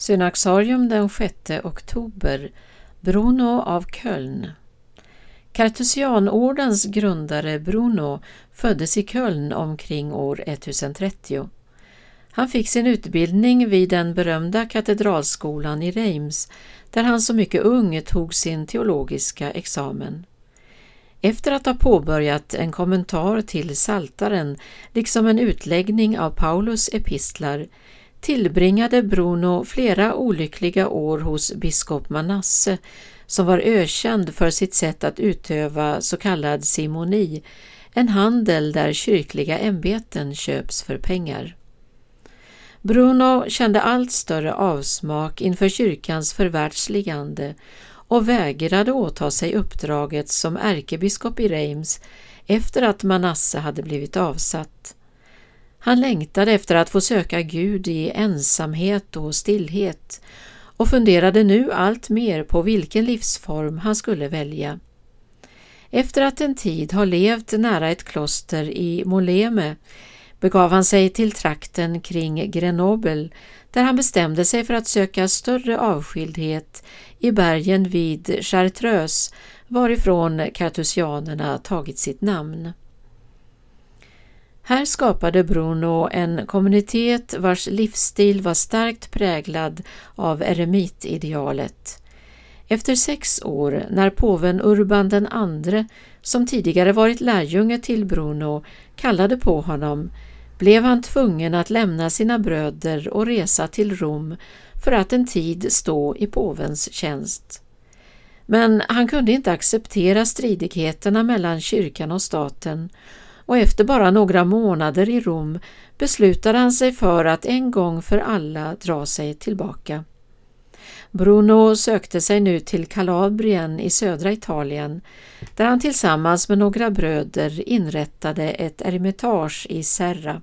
Synaxarium den 6 oktober Bruno av Köln Kartusianordens grundare Bruno föddes i Köln omkring år 1030. Han fick sin utbildning vid den berömda katedralskolan i Reims där han som mycket ung tog sin teologiska examen. Efter att ha påbörjat en kommentar till Saltaren liksom en utläggning av Paulus epistlar tillbringade Bruno flera olyckliga år hos biskop Manasse som var ökänd för sitt sätt att utöva så kallad simoni, en handel där kyrkliga ämbeten köps för pengar. Bruno kände allt större avsmak inför kyrkans förvärldsligande och vägrade åta sig uppdraget som ärkebiskop i Reims efter att Manasse hade blivit avsatt. Han längtade efter att få söka Gud i ensamhet och stillhet och funderade nu allt mer på vilken livsform han skulle välja. Efter att en tid ha levt nära ett kloster i Moleme begav han sig till trakten kring Grenoble där han bestämde sig för att söka större avskildhet i bergen vid Chartreuse varifrån kartusianerna tagit sitt namn. Här skapade Bruno en kommunitet vars livsstil var starkt präglad av eremitidealet. Efter sex år, när påven Urban den andre, som tidigare varit lärjunge till Bruno, kallade på honom, blev han tvungen att lämna sina bröder och resa till Rom för att en tid stå i påvens tjänst. Men han kunde inte acceptera stridigheterna mellan kyrkan och staten och efter bara några månader i Rom beslutade han sig för att en gång för alla dra sig tillbaka. Bruno sökte sig nu till Kalabrien i södra Italien där han tillsammans med några bröder inrättade ett eremitage i Serra.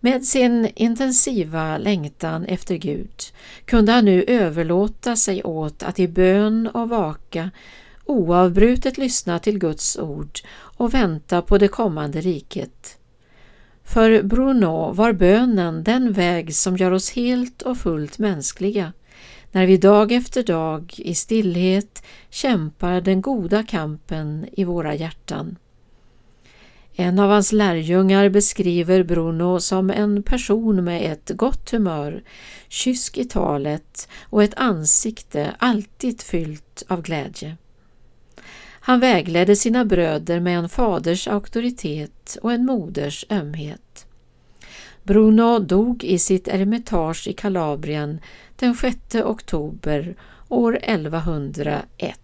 Med sin intensiva längtan efter Gud kunde han nu överlåta sig åt att i bön och vaka oavbrutet lyssna till Guds ord och vänta på det kommande riket. För Bruno var bönen den väg som gör oss helt och fullt mänskliga, när vi dag efter dag i stillhet kämpar den goda kampen i våra hjärtan. En av hans lärjungar beskriver Bruno som en person med ett gott humör, kysk i talet och ett ansikte alltid fyllt av glädje. Han vägledde sina bröder med en faders auktoritet och en moders ömhet. Bruno dog i sitt eremitage i Kalabrien den 6 oktober år 1101.